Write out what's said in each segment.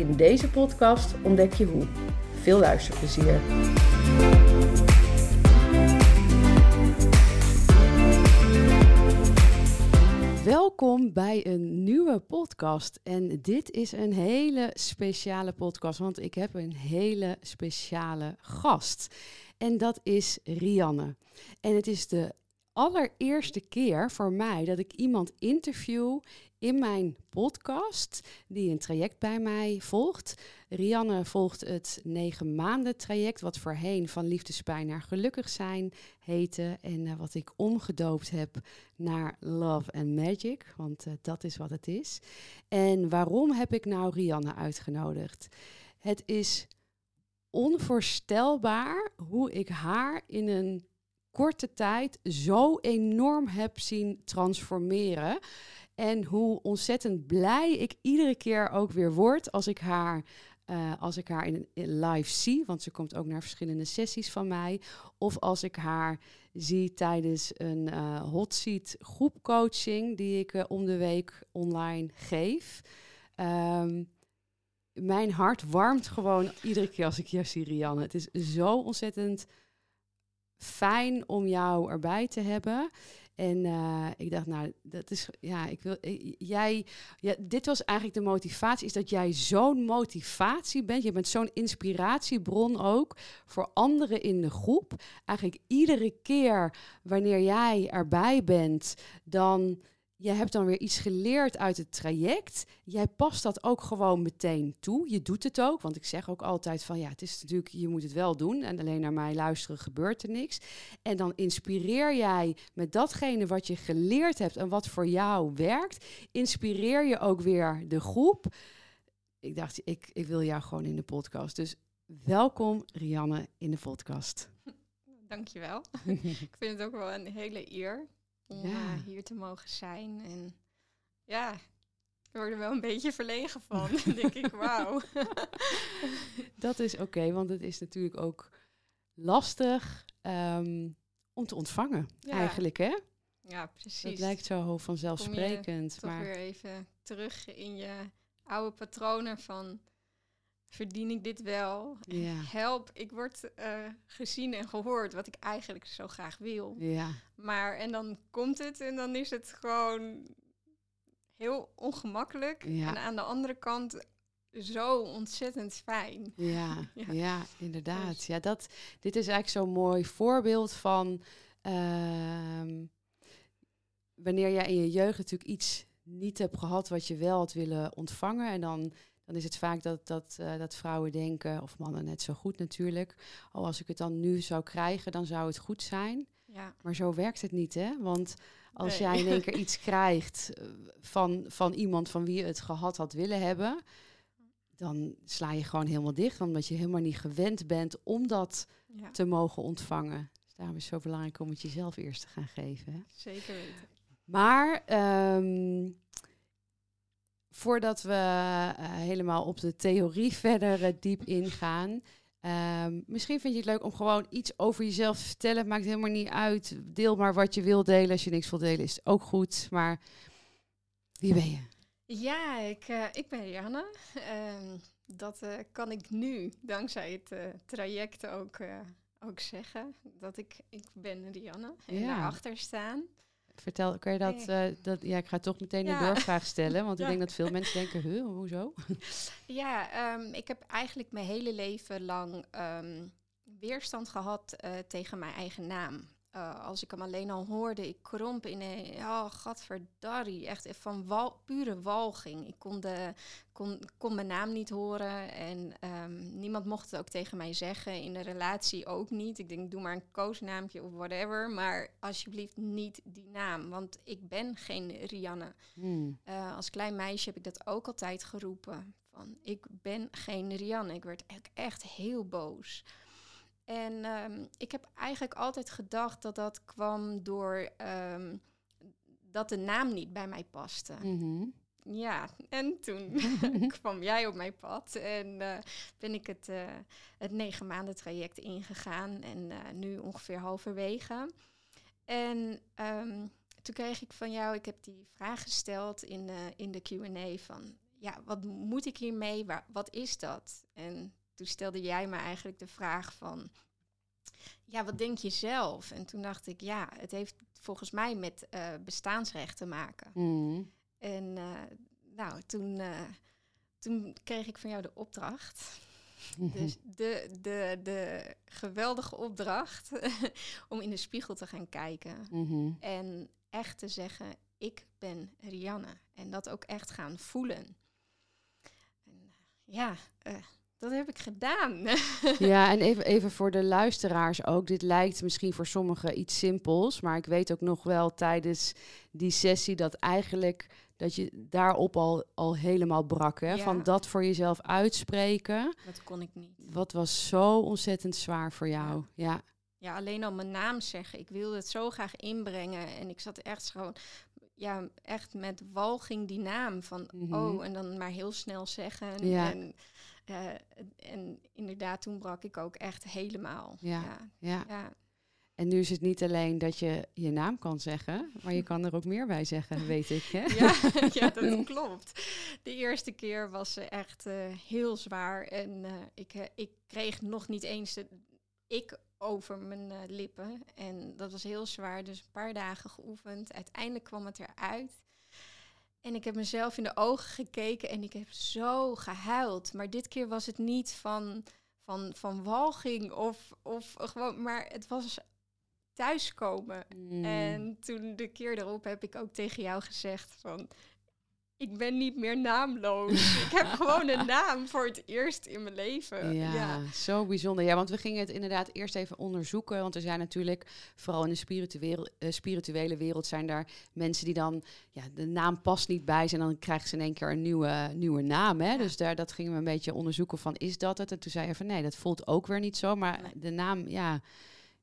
In deze podcast ontdek je hoe. Veel luisterplezier. Welkom bij een nieuwe podcast. En dit is een hele speciale podcast, want ik heb een hele speciale gast. En dat is Rianne. En het is de allereerste keer voor mij dat ik iemand interview in mijn podcast, die een traject bij mij volgt. Rianne volgt het negen maanden traject, wat voorheen van liefdespijn naar gelukkig zijn heette. En uh, wat ik omgedoopt heb naar Love and Magic, want uh, dat is wat het is. En waarom heb ik nou Rianne uitgenodigd? Het is onvoorstelbaar hoe ik haar in een korte tijd zo enorm heb zien transformeren. En hoe ontzettend blij ik iedere keer ook weer word als ik haar, uh, als ik haar in, live zie. Want ze komt ook naar verschillende sessies van mij. Of als ik haar zie tijdens een uh, hot seat groepcoaching die ik uh, om de week online geef. Um, mijn hart warmt gewoon iedere keer als ik jou zie, Rianne. Het is zo ontzettend fijn om jou erbij te hebben. En uh, ik dacht, nou, dat is, ja, ik wil, jij, ja, dit was eigenlijk de motivatie, is dat jij zo'n motivatie bent. Je bent zo'n inspiratiebron ook voor anderen in de groep. Eigenlijk iedere keer wanneer jij erbij bent, dan je hebt dan weer iets geleerd uit het traject. Jij past dat ook gewoon meteen toe. Je doet het ook, want ik zeg ook altijd van ja, het is natuurlijk, je moet het wel doen. En alleen naar mij luisteren gebeurt er niks. En dan inspireer jij met datgene wat je geleerd hebt en wat voor jou werkt, inspireer je ook weer de groep. Ik dacht, ik, ik wil jou gewoon in de podcast. Dus welkom Rianne in de podcast. Dankjewel. ik vind het ook wel een hele eer om ja. uh, hier te mogen zijn. En ja, ik word er wel een beetje verlegen van. denk ik, wauw. dat is oké, okay, want het is natuurlijk ook lastig um, om te ontvangen, ja. eigenlijk, hè? Ja, precies. Het lijkt zo vanzelfsprekend. Maar... toch weer even terug in je oude patronen van verdien ik dit wel? Ja. Help, ik word uh, gezien en gehoord, wat ik eigenlijk zo graag wil. Ja. Maar en dan komt het en dan is het gewoon heel ongemakkelijk. Ja. En aan de andere kant zo ontzettend fijn. Ja, ja. ja inderdaad. Dus. Ja, dat, dit is eigenlijk zo'n mooi voorbeeld van uh, wanneer jij in je jeugd natuurlijk iets niet hebt gehad wat je wel had willen ontvangen. En dan dan is het vaak dat, dat, uh, dat vrouwen denken, of mannen net zo goed natuurlijk, oh, als ik het dan nu zou krijgen, dan zou het goed zijn. Ja. Maar zo werkt het niet, hè? Want als nee. jij in één keer iets krijgt eh, van, van iemand van wie je het gehad had willen hebben, dan sla je gewoon helemaal dicht, omdat je helemaal niet gewend bent om dat ja. te mogen ontvangen. Dus daarom is het zo belangrijk om het jezelf eerst te gaan geven. Hè? Zeker weten. Maar um, voordat we uh, helemaal op de theorie verder uh, diep ingaan. Um, misschien vind je het leuk om gewoon iets over jezelf te vertellen. Het maakt helemaal niet uit. Deel maar wat je wil delen. Als je niks wil delen, is het ook goed. Maar wie ben je? Ja, ik, uh, ik ben Janne. Um, dat kan ik nu, dankzij het traject, ook, ook zeggen. Dat ik, ik ben Rianne en ja. daarachter staan. Vertel, kan je dat, uh, dat... Ja, ik ga toch meteen een ja. doorvraag stellen, want ja. ik denk dat veel mensen denken, huh, hoezo? Ja, um, ik heb eigenlijk mijn hele leven lang um, weerstand gehad uh, tegen mijn eigen naam. Uh, als ik hem alleen al hoorde, ik kromp in een, oh, echt van wal, pure walging. Ik kon, de, kon, kon mijn naam niet horen en um, niemand mocht het ook tegen mij zeggen. In de relatie ook niet. Ik denk, doe maar een koosnaampje of whatever, maar alsjeblieft niet die naam, want ik ben geen Rianne. Hmm. Uh, als klein meisje heb ik dat ook altijd geroepen. van. Ik ben geen Rianne. Ik werd echt, echt heel boos. En ehm, ik heb eigenlijk altijd gedacht dat dat kwam door ehm, dat de naam niet bij mij paste. Mhm. Ja, en toen kwam jij op mijn pad en eh, ben ik het, eh, het negen maanden traject ingegaan en eh, nu ongeveer halverwege. En ehm, toen kreeg ik van jou, ik heb die vraag gesteld in, in de Q&A van, ja, wat moet ik hiermee? Waar, wat is dat? En toen stelde jij me eigenlijk de vraag van, ja, wat denk je zelf? En toen dacht ik, ja, het heeft volgens mij met uh, bestaansrecht te maken. Mm. En uh, nou, toen, uh, toen kreeg ik van jou de opdracht. Dus de, de, de geweldige opdracht om in de spiegel te gaan kijken. Mm -hmm. En echt te zeggen, ik ben Rianne. En dat ook echt gaan voelen. En, ja, dat heb ik gedaan. ja, en even, even voor de luisteraars ook. Dit lijkt misschien voor sommigen iets simpels. Maar ik weet ook nog wel tijdens die sessie dat eigenlijk dat je daarop al, al helemaal brak. Hè? Ja. Van dat voor jezelf uitspreken. Dat kon ik niet. Wat was zo ontzettend zwaar voor jou. Ja. ja. Ja, alleen al mijn naam zeggen. Ik wilde het zo graag inbrengen. En ik zat echt gewoon, ja, echt met walging die naam van, mm -hmm. oh, en dan maar heel snel zeggen. Ja. En, uh, en inderdaad, toen brak ik ook echt helemaal. Ja. ja. ja. ja. En nu is het niet alleen dat je je naam kan zeggen, maar je kan er ook meer bij zeggen, weet ik. Hè? Ja, ja, dat klopt. De eerste keer was ze echt uh, heel zwaar. En uh, ik, uh, ik kreeg nog niet eens de ik over mijn lippen. En dat was heel zwaar. Dus een paar dagen geoefend. Uiteindelijk kwam het eruit. En ik heb mezelf in de ogen gekeken en ik heb zo gehuild. Maar dit keer was het niet van, van, van walging of, of gewoon, maar het was thuiskomen. Mm. En toen de keer erop heb ik ook tegen jou gezegd van... Ik ben niet meer naamloos. ik heb gewoon een naam voor het eerst in mijn leven. Ja, ja, zo bijzonder. Ja, want we gingen het inderdaad eerst even onderzoeken. Want er zijn natuurlijk, vooral in de spirituele, uh, spirituele wereld, zijn daar mensen die dan, ja, de naam past niet bij zijn. En dan krijgen ze in één keer een nieuwe, nieuwe naam. Hè? Ja. Dus daar, dat gingen we een beetje onderzoeken van, is dat het? En toen zei je van, nee, dat voelt ook weer niet zo. Maar Nee. de naam, ja,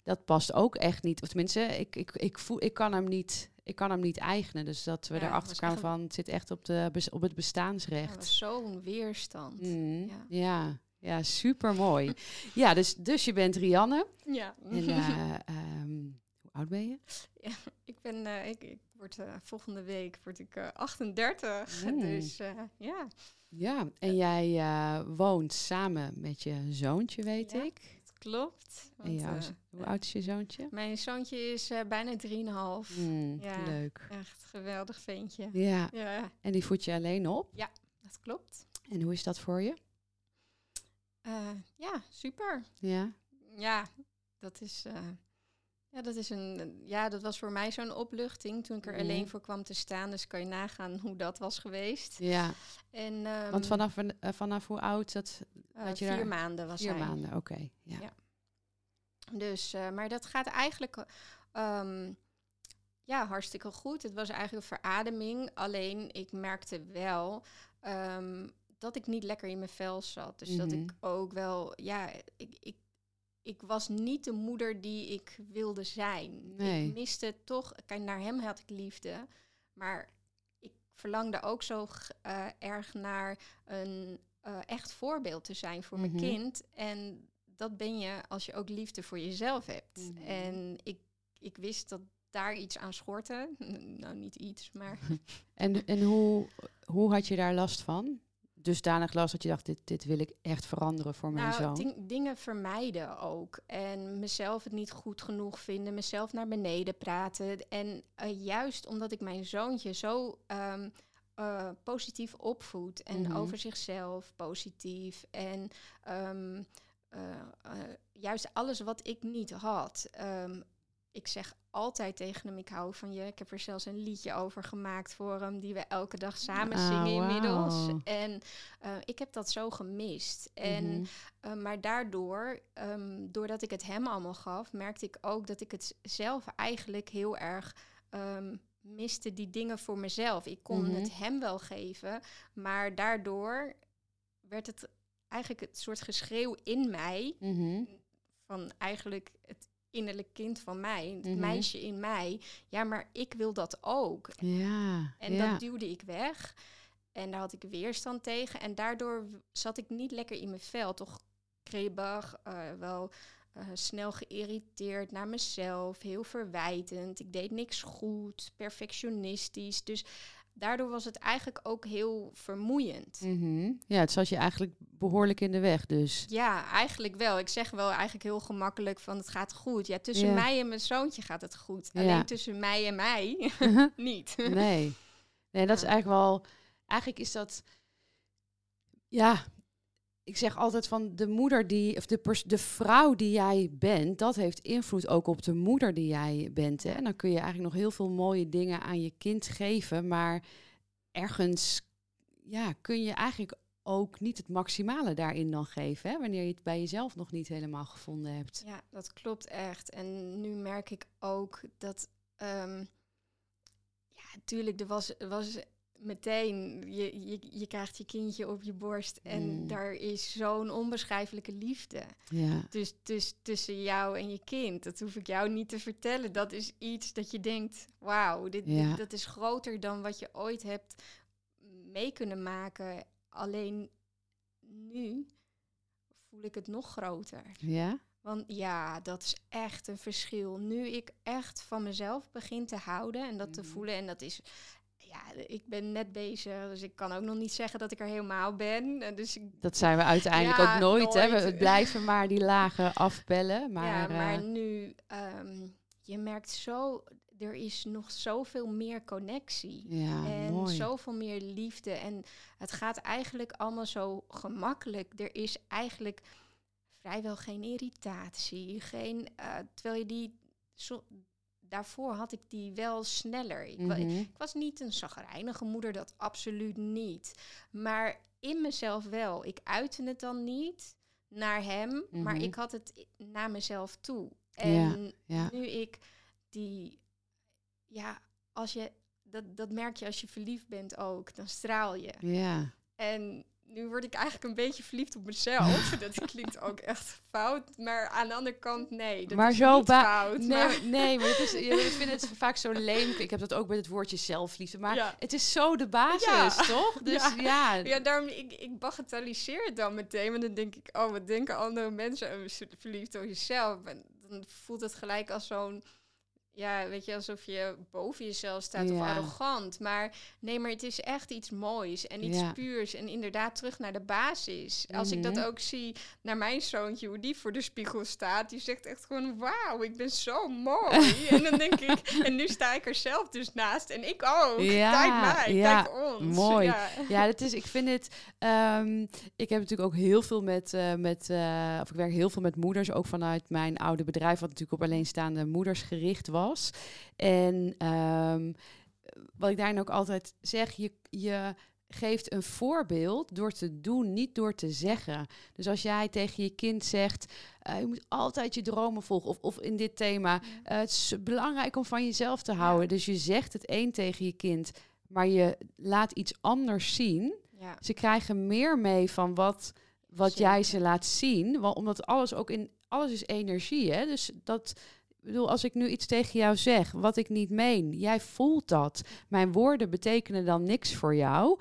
dat past ook echt niet. Of tenminste, ik, ik, ik, voel, ik kan hem niet... Ik kan hem niet eigenen. Dus dat we Ja, erachter kwamen van... het zit echt op, de, op het bestaansrecht. was zo'n weerstand. Mm, Ja. ja. ja, super mooi. ja, dus, dus je bent Rianne. Ja. En, eh, ehm, hoe oud ben je? ik ben, eh, ik, ik word eh, volgende week word ik eh, 38. Mm. Dus ja, Ja, en jij woont samen met je zoontje, weet Ja, ik. Klopt. Want, eh, hoe oud is je zoontje? mijn zoontje is eh, bijna 3,5. Mm, ja. Leuk. Echt geweldig ventje. Ja, Ja, en die voed je alleen op. dat klopt. En hoe is dat voor je? Eh, ja, super. Ja, Ja, dat is, ja, dat is een, ja, dat was voor mij zo'n opluchting toen ik er Mhm. alleen voor kwam te staan. Dus kan je nagaan hoe dat was geweest. ja. En, ehm, want vanaf, eh, vanaf hoe oud dat? eh, dat je vier daar- maanden was Vier hij. maanden, oké. Ja. Ja. Dus, eh, maar dat gaat eigenlijk ehm, ja, hartstikke goed. Het was eigenlijk een verademing. Alleen ik merkte wel ehm, dat ik niet lekker in mijn vel zat. Dus dat Mhm. ik ook wel, ja, ik, ik, ik was niet de moeder die ik wilde zijn. Nee. Ik miste toch, kijk, naar hem had ik liefde, maar ik verlangde ook zo eh, erg naar een eh, echt voorbeeld te zijn voor Mhm. mijn kind. En dat ben je als je ook liefde voor jezelf hebt. Mhm. En ik, ik wist dat daar iets aan schortte. nou, niet iets, maar En, en hoe, hoe had je daar last van? Dusdanig last dat je dacht, dit, dit wil ik echt veranderen voor mijn nou, zoon. ding- dingen vermijden ook. En mezelf het niet goed genoeg vinden, mezelf naar beneden praten. En eh, juist omdat ik mijn zoontje zo ehm, eh, positief opvoed en Mhm. over zichzelf positief. En ehm, eh, juist alles wat ik niet had. Ehm, ik zeg altijd tegen hem, ik hou van je. Ik heb er zelfs een liedje over gemaakt voor hem, die we elke dag samen Ah, zingen inmiddels. En eh, ik heb dat zo gemist. En Mhm. uh, maar daardoor, ehm, doordat ik het hem allemaal gaf, merkte ik ook dat ik het zelf eigenlijk heel erg ehm, miste, die dingen voor mezelf. Ik kon Mhm. het hem wel geven, maar daardoor werd het eigenlijk het soort geschreeuw in mij, Mhm. van eigenlijk het innerlijk kind van mij, het Mhm. meisje in mij. Ja, maar ik wil dat ook. Ja. En ja. dat duwde ik weg. En daar had ik weerstand tegen. En daardoor zat ik niet lekker in mijn vel. Toch kribbig, eh, wel eh, snel geïrriteerd naar mezelf. Heel verwijtend. Ik deed niks goed. Perfectionistisch. Dus daardoor was het eigenlijk ook heel vermoeiend. Mhm. Ja, het zat je eigenlijk behoorlijk in de weg dus. Ja, eigenlijk wel. Ik zeg wel eigenlijk heel gemakkelijk van het gaat goed. Ja, tussen Ja. mij en mijn zoontje gaat het goed. Ja. Alleen tussen mij en mij niet. Nee. Nee, dat is eigenlijk wel... Eigenlijk is dat... Ja, ik zeg altijd van de moeder die... Of de, pers- de vrouw die jij bent, dat heeft invloed ook op de moeder die jij bent. Hè? En dan kun je eigenlijk nog heel veel mooie dingen aan je kind geven. Maar ergens ja, kun je eigenlijk ook niet het maximale daarin dan geven. Hè? Wanneer je het bij jezelf nog niet helemaal gevonden hebt. Ja, dat klopt echt. En nu merk ik ook dat, ehm, ja, natuurlijk, er was, was meteen, je, je, je krijgt je kindje op je borst en Mm. daar is zo'n onbeschrijfelijke liefde. Ja, Dus, dus tussen jou en je kind, dat hoef ik jou niet te vertellen. Dat is iets dat je denkt, wauw, dit, dat is groter dan wat je ooit hebt mee kunnen maken. Alleen nu voel ik het nog groter. ja, Want ja, dat is echt een verschil. Nu ik echt van mezelf begin te houden en dat te Mhm. voelen. En dat is, ja, ik ben net bezig. Dus ik kan ook nog niet zeggen dat ik er helemaal ben. En Dus ik, dat zijn we uiteindelijk Ja, ook nooit. Hè? We blijven maar die lagen afbellen. Maar, ja, maar eh, nu, ehm, je merkt zo, er is nog zoveel meer connectie. ja, en mooi. zoveel meer liefde. En het gaat eigenlijk allemaal zo gemakkelijk. Er is eigenlijk vrijwel geen irritatie. Geen, eh, terwijl je die. Daarvoor had ik die wel sneller. Ik, Mhm. ik was niet een zagrijnige moeder, dat absoluut niet. Maar in mezelf wel. Ik uitte het dan niet naar hem, maar Mhm. ik had het naar mezelf toe. Ja, En ja. nu ik die, ja, als je, dat, dat merk je als je verliefd bent ook, dan straal je. Ja, En nu word ik eigenlijk een beetje verliefd op mezelf. dat klinkt ook echt fout, maar aan de andere kant nee. Dat Maar is zo niet fout. nee, maar- nee, maar het is, je- ik vind het vaak zo leem. Ik heb dat ook met het woordje zelfliefde. Maar Ja. het is zo de basis, Ja. toch? Dus Ja. ja, Ja, daarom, ik, ik bagatelliseer het dan meteen. Want dan denk ik, oh, wat denken andere mensen en verliefd op jezelf? En dan voelt het gelijk als zo'n, ja, weet je, alsof je boven jezelf staat of arrogant. Maar nee, maar het is echt iets moois en iets Ja. puurs. En inderdaad terug naar de basis. Als ik Mhm. dat ook zie naar mijn zoontje, hoe die voor de spiegel staat. Die zegt echt gewoon, wauw, ik ben zo mooi. en dan denk ik, en nu sta ik er zelf dus naast. En ik ook. Ja, kijk mij, ja, kijk ons. mooi. Ja. Ja, dat is, ik vind het. ehm, ik heb natuurlijk ook heel veel met, eh, met eh, of ik werk heel veel met moeders, ook vanuit mijn oude bedrijf, wat natuurlijk op alleenstaande moeders gericht was. En ehm, wat ik daarin ook altijd zeg, je, je geeft een voorbeeld door te doen, niet door te zeggen. Dus als jij tegen je kind zegt, eh, je moet altijd je dromen volgen, of, of in dit thema, eh, het is belangrijk om van jezelf te houden. Dus je zegt het één tegen je kind, maar je laat iets anders zien. Ja. Ze krijgen meer mee van wat, wat Zeker. jij ze laat zien. Want omdat alles ook in alles is energie. Hè? Dus dat bedoel, als ik nu iets tegen jou zeg wat ik niet meen, jij voelt dat. Mijn woorden betekenen dan niks voor jou.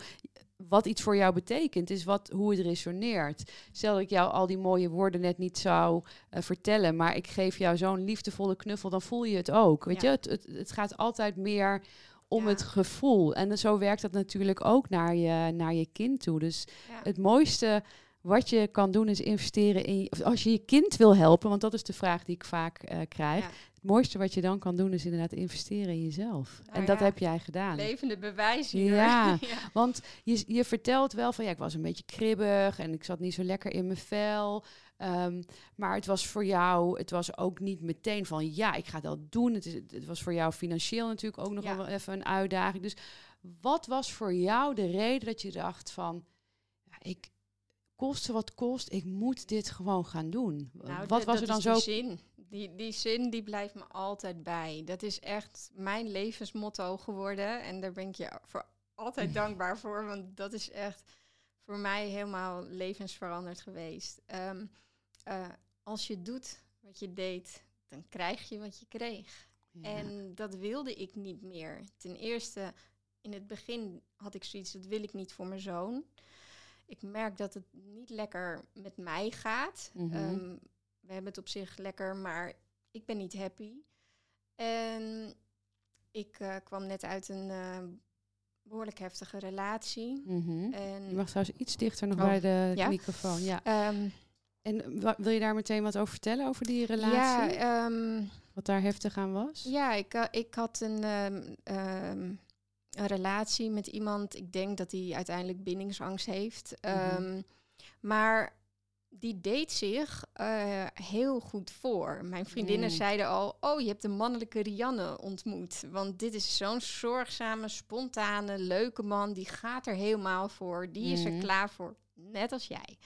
Wat iets voor jou betekent, is wat, hoe het resoneert. Stel dat ik jou al die mooie woorden net niet zou eh, vertellen, maar ik geef jou zo'n liefdevolle knuffel, dan voel je het ook. Weet Ja. je, het, het, het gaat altijd meer om Ja. het gevoel. En zo werkt dat natuurlijk ook naar je, naar je kind toe. Dus Ja. het mooiste wat je kan doen is investeren in... of Als je je kind wil helpen, want dat is de vraag die ik vaak eh, krijg. Ja. Het mooiste wat je dan kan doen is inderdaad investeren in jezelf. Nou en dat heb jij gedaan. Levende bewijs hier. Ja. ja. Want je, je vertelt wel van ja, ik was een beetje kribbig en ik zat niet zo lekker in mijn vel. Ehm, maar het was voor jou, het was ook niet meteen van ja, ik ga dat doen. Het, is, het was voor jou financieel natuurlijk ook nog wel even een uitdaging. Dus wat was voor jou de reden dat je dacht van ja, ik koste wat kost, ik moet dit gewoon gaan doen? Nou, wat was er dan zo? Die zin. Die, die zin die blijft me altijd bij. Dat is echt mijn levensmotto geworden. En daar ben ik je voor altijd dankbaar voor. Want dat is echt voor mij helemaal levensveranderd geweest. Ehm, eh, als je doet wat je deed, dan krijg je wat je kreeg. Ja. En dat wilde ik niet meer. Ten eerste, in het begin had ik zoiets, dat wil ik niet voor mijn zoon. Ik merk dat het niet lekker met mij gaat. Mhm. Ehm, we hebben het op zich lekker, maar ik ben niet happy. En ik eh, kwam net uit een eh, behoorlijk heftige relatie. Mhm. En Je mag trouwens iets dichter nog Oh, bij de ja? microfoon. Ja. ehm, En wil je daar meteen wat over vertellen, over die ja, relatie? ehm, Wat daar heftig aan was? Ja, ik, eh, ik had een, een relatie met iemand. Ik denk dat hij uiteindelijk bindingsangst heeft. Mhm. Ehm, maar die deed zich eh, heel goed voor. Mijn vriendinnen Mm. zeiden al: Oh, je hebt de mannelijke Rianne ontmoet. Want dit is zo'n zorgzame, spontane, leuke man. Die gaat er helemaal voor. Die is er Mhm. klaar voor. Net als jij.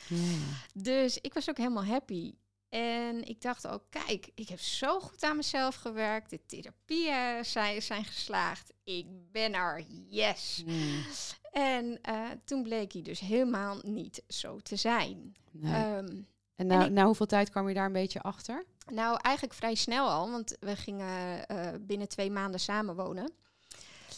Dus ik was ook helemaal happy. En ik dacht ook, kijk, ik heb zo goed aan mezelf gewerkt. De therapieën zijn, zijn geslaagd. Ik ben er, yes. Mm. En eh, toen bleek hij dus helemaal niet zo te zijn. Nee. Ehm, en ik- na hoeveel tijd kwam je daar een beetje achter? nou, eigenlijk vrij snel al, want we gingen eh, binnen twee maanden samenwonen.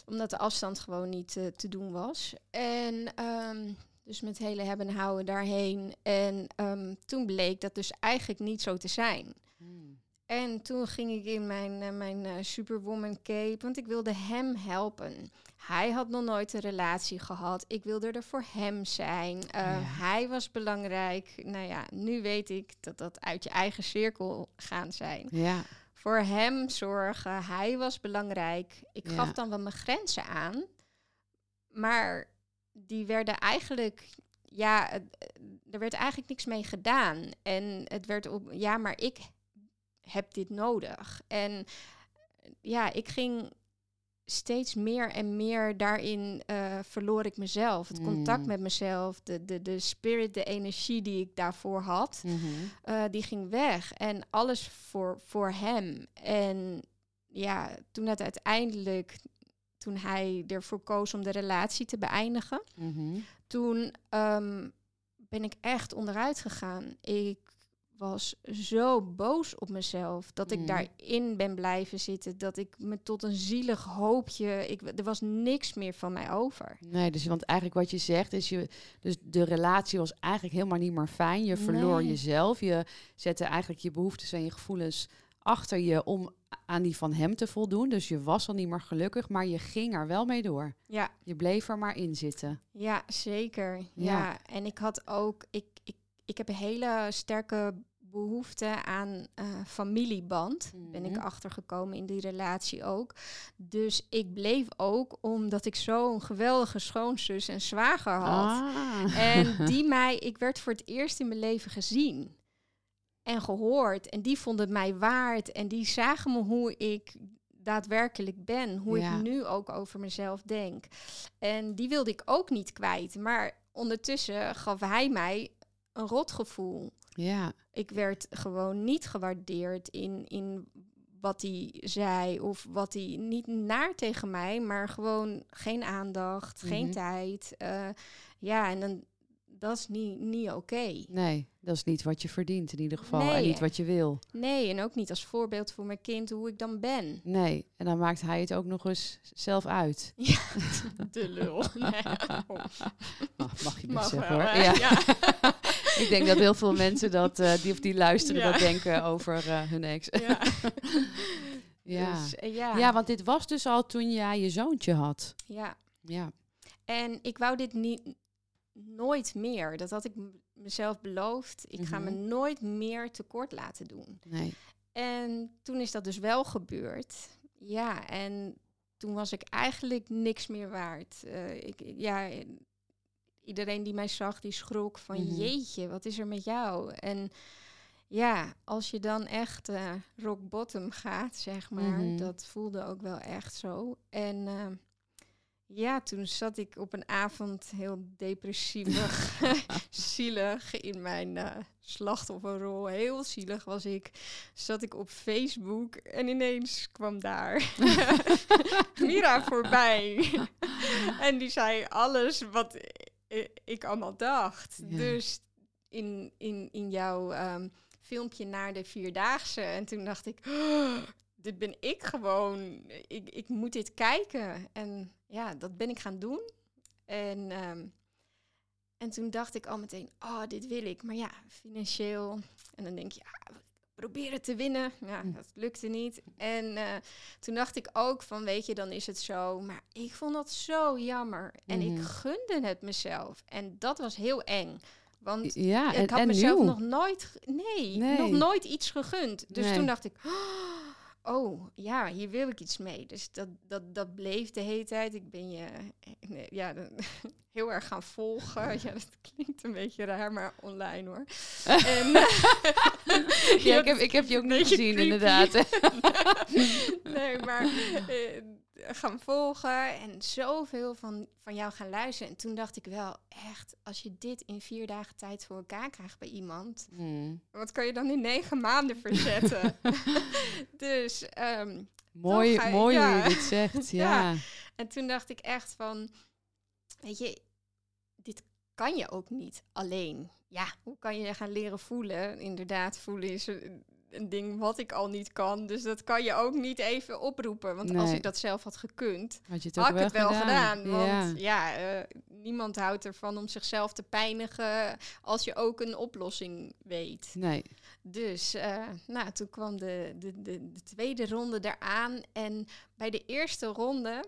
Omdat de afstand gewoon niet eh, te doen was. En ehm, dus met hele hebben en houden daarheen. En ehm, toen bleek dat dus eigenlijk niet zo te zijn. En toen ging ik in mijn, eh, mijn eh, Superwoman cape, want ik wilde hem helpen. Hij had nog nooit een relatie gehad. Ik wilde er voor hem zijn. Uh, Ja. Hij was belangrijk. Nou ja, nu weet ik dat dat uit je eigen cirkel gaan zijn. Ja. Voor hem zorgen. Hij was belangrijk. Ik Ja. gaf dan wel mijn grenzen aan. Maar die werden eigenlijk... Ja, er werd eigenlijk niks mee gedaan. En het werd op... Ja, maar ik heb dit nodig. En ja, ik ging steeds meer en meer daarin eh, verloor ik mezelf. Het contact Mm. met mezelf, de, de, de spirit, de energie die ik daarvoor had, Mhm. eh, die ging weg. En alles voor, voor hem. En ja, toen het uiteindelijk, toen hij ervoor koos om de relatie te beëindigen, Mhm. toen ehm, ben ik echt onderuit gegaan. Ik was zo boos op mezelf dat ik Mm. daarin ben blijven zitten. Dat ik me tot een zielig hoopje. Ik, er was niks meer van mij over. Nee, dus want eigenlijk wat je zegt is je, dus de relatie was eigenlijk helemaal niet meer fijn. Je verloor Nee. jezelf. Je zette eigenlijk je behoeftes en je gevoelens achter je om aan die van hem te voldoen. Dus je was al niet meer gelukkig, maar je ging er wel mee door. Ja, Je bleef er maar in zitten. ja zeker. Ja. Ja. en ik had ook. Ik, ik, ik heb een hele sterke behoefte aan eh, familieband. Ben ik Mhm. achtergekomen in die relatie ook. Dus ik bleef ook omdat ik zo'n geweldige schoonzus en zwager had. Ah. En die mij, ik werd voor het eerst in mijn leven gezien en gehoord. En die vonden mij waard. En die zagen me hoe ik daadwerkelijk ben. Hoe Ja. ik nu ook over mezelf denk. En die wilde ik ook niet kwijt. Maar ondertussen gaf hij mij een rotgevoel. Ja, Ik werd gewoon niet gewaardeerd in, in wat hij zei. Of wat hij niet naar tegen mij, maar gewoon geen aandacht, geen Mhm. tijd. Eh, ja, en dan, dat is niet, niet oké. nee, dat is niet wat je verdient in ieder geval. En niet wat je wil. Nee, en ook niet als voorbeeld voor mijn kind hoe ik dan ben. Nee, en dan maakt hij het ook nog eens zelf uit. Ja, de lul. Nee. Mag, mag je Mag zeggen wel, hoor. Ja. Ja. Ik denk dat heel veel mensen dat, eh, die of die luisteren, Ja. dat denken over eh, hun ex. Ja. ja. Dus, eh, ja. ja, want dit was dus al toen jij je zoontje had. ja. Ja. En ik wou dit niet nooit meer. Dat had ik mezelf beloofd. Ik ga me Mhm. nooit meer tekort laten doen. Nee. En toen is dat dus wel gebeurd. Ja, en toen was ik eigenlijk niks meer waard. Eh, ik, ja, eh, iedereen die mij zag, die schrok van Mhm. jeetje, wat is er met jou? En ja, als je dan echt eh, rock bottom gaat, zeg maar, Mhm. dat voelde ook wel echt zo. En ja, toen zat ik op een avond heel depressievig, zielig in mijn eh, slachtofferrol. Heel zielig was ik. Zat ik op Facebook en ineens kwam daar Mira voorbij. en die zei alles wat ik allemaal dacht. Ja. Dus in, in, in jouw ehm, filmpje naar de Vierdaagse. En toen dacht ik, "Oh, dit ben ik gewoon. Ik, ik moet dit kijken. En ja, dat ben ik gaan doen. En, ehm, en toen dacht ik al meteen, oh, dit wil ik. Maar ja, financieel. En dan denk je, ja, probeer het te winnen. Ja, Mm. dat lukte niet. En eh, toen dacht ik ook van, weet je, dan is het zo. Maar ik vond dat zo jammer. En Mhm. ik gunde het mezelf. En dat was heel eng. Want Ja, en, ik had mezelf nieuw. nog nooit, nee, Nee. nog nooit iets gegund. Dus Nee. toen dacht ik, oh ja, hier wil ik iets mee. Dus dat, dat, dat bleef de hele tijd. Ik ben je eh, nee, ja, heel erg gaan volgen. Ja, dat klinkt een beetje raar, maar online hoor. en, Ja, ik heb, ik heb je ook niet gezien, creepy. inderdaad. nee, maar eh, gaan volgen en zoveel van, van jou gaan luisteren. En toen dacht ik wel, echt, als je dit in vier dagen tijd voor elkaar krijgt bij iemand, Hmm. wat kan je dan in negen maanden verzetten? dus, ehm, Mooi, je- mooi hoe je dit zegt. Ja. Ja. en toen dacht ik echt van, weet je, dit kan je ook niet alleen. Ja, hoe kan je gaan leren voelen? Inderdaad, voelen is een, ding wat ik al niet kan. Dus dat kan je ook niet even oproepen. Want als ik dat zelf had gekund, Had je het ook had ik het wel gedaan. Want ja, eh, niemand houdt ervan om zichzelf te pijnigen als je ook een oplossing weet. Nee. Dus eh, nou, toen kwam de, de, de, de tweede ronde eraan. En bij de eerste ronde,